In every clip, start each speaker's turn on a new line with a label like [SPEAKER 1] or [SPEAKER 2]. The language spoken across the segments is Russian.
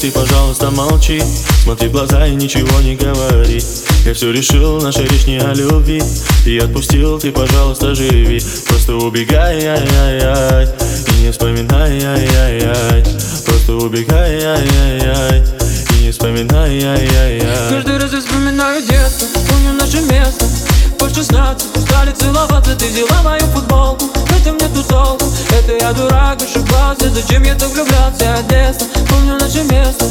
[SPEAKER 1] ты, пожалуйста, молчи. Смотри в глаза и ничего не говори. Я все решил, наша речь не о любви. И отпустил, ты, пожалуйста, живи. Просто убегай, ай-яй-яй. И не вспоминай, ай-яй-яй. Просто убегай, ай-яй-яй. И не вспоминай, ай-яй-яй.
[SPEAKER 2] Каждый раз я вспоминаю детство Помню наше место. По 16 Стали целоваться Ты взяла мою футболку я дурак, ошибался Зачем я так влюблялся от детства Помню наше место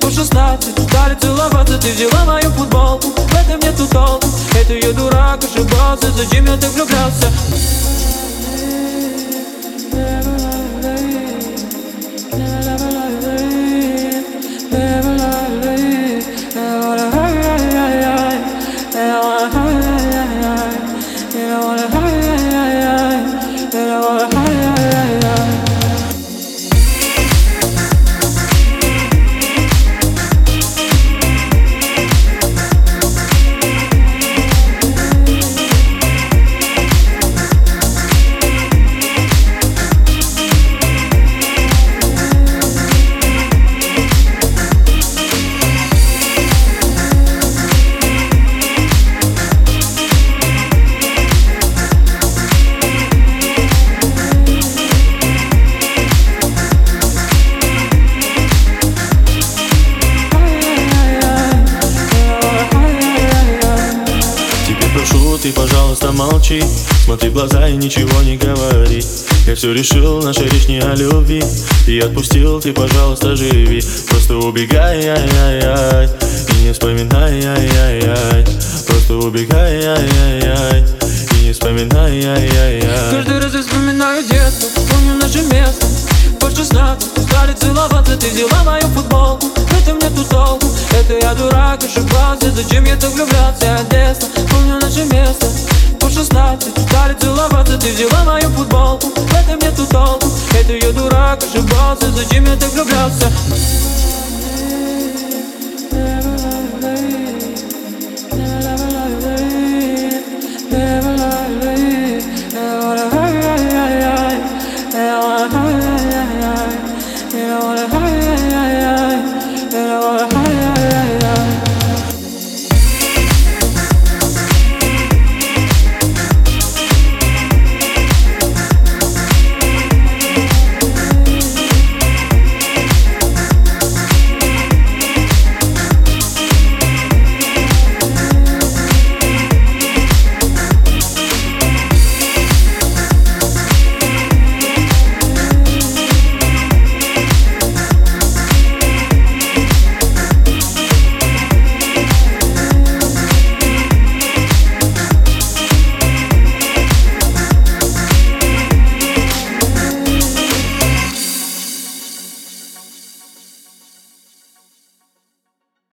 [SPEAKER 2] По 16 Стали целоваться Ты взяла мою футболку В этом нету толку Это я дурак, ошибался Зачем я так влюблялся
[SPEAKER 1] Тебе ты, пожалуйста, молчи. Смотри в глаза и ничего не говори. Я все решил, наша речь не о любви. И отпустил, ты, пожалуйста, живи. Просто убегай, ай-яй-яй. И не вспоминай, ай-яй-яй. Просто убегай, ай-яй-яй. И не вспоминай, ай-яй-яй.
[SPEAKER 2] Каждый раз я вспоминаю детство Помню наше место. По 16 Стали целоваться Ты взяла мою футболку. В этом нету толку Это так ошибался. Зачем я так влюблялся? влюбляться одесно Помню наше место по 16 Стали целоваться, ты взяла мою футболку В этом нету толку Это я дурак, ошибался Зачем я так влюблялся? Yeah.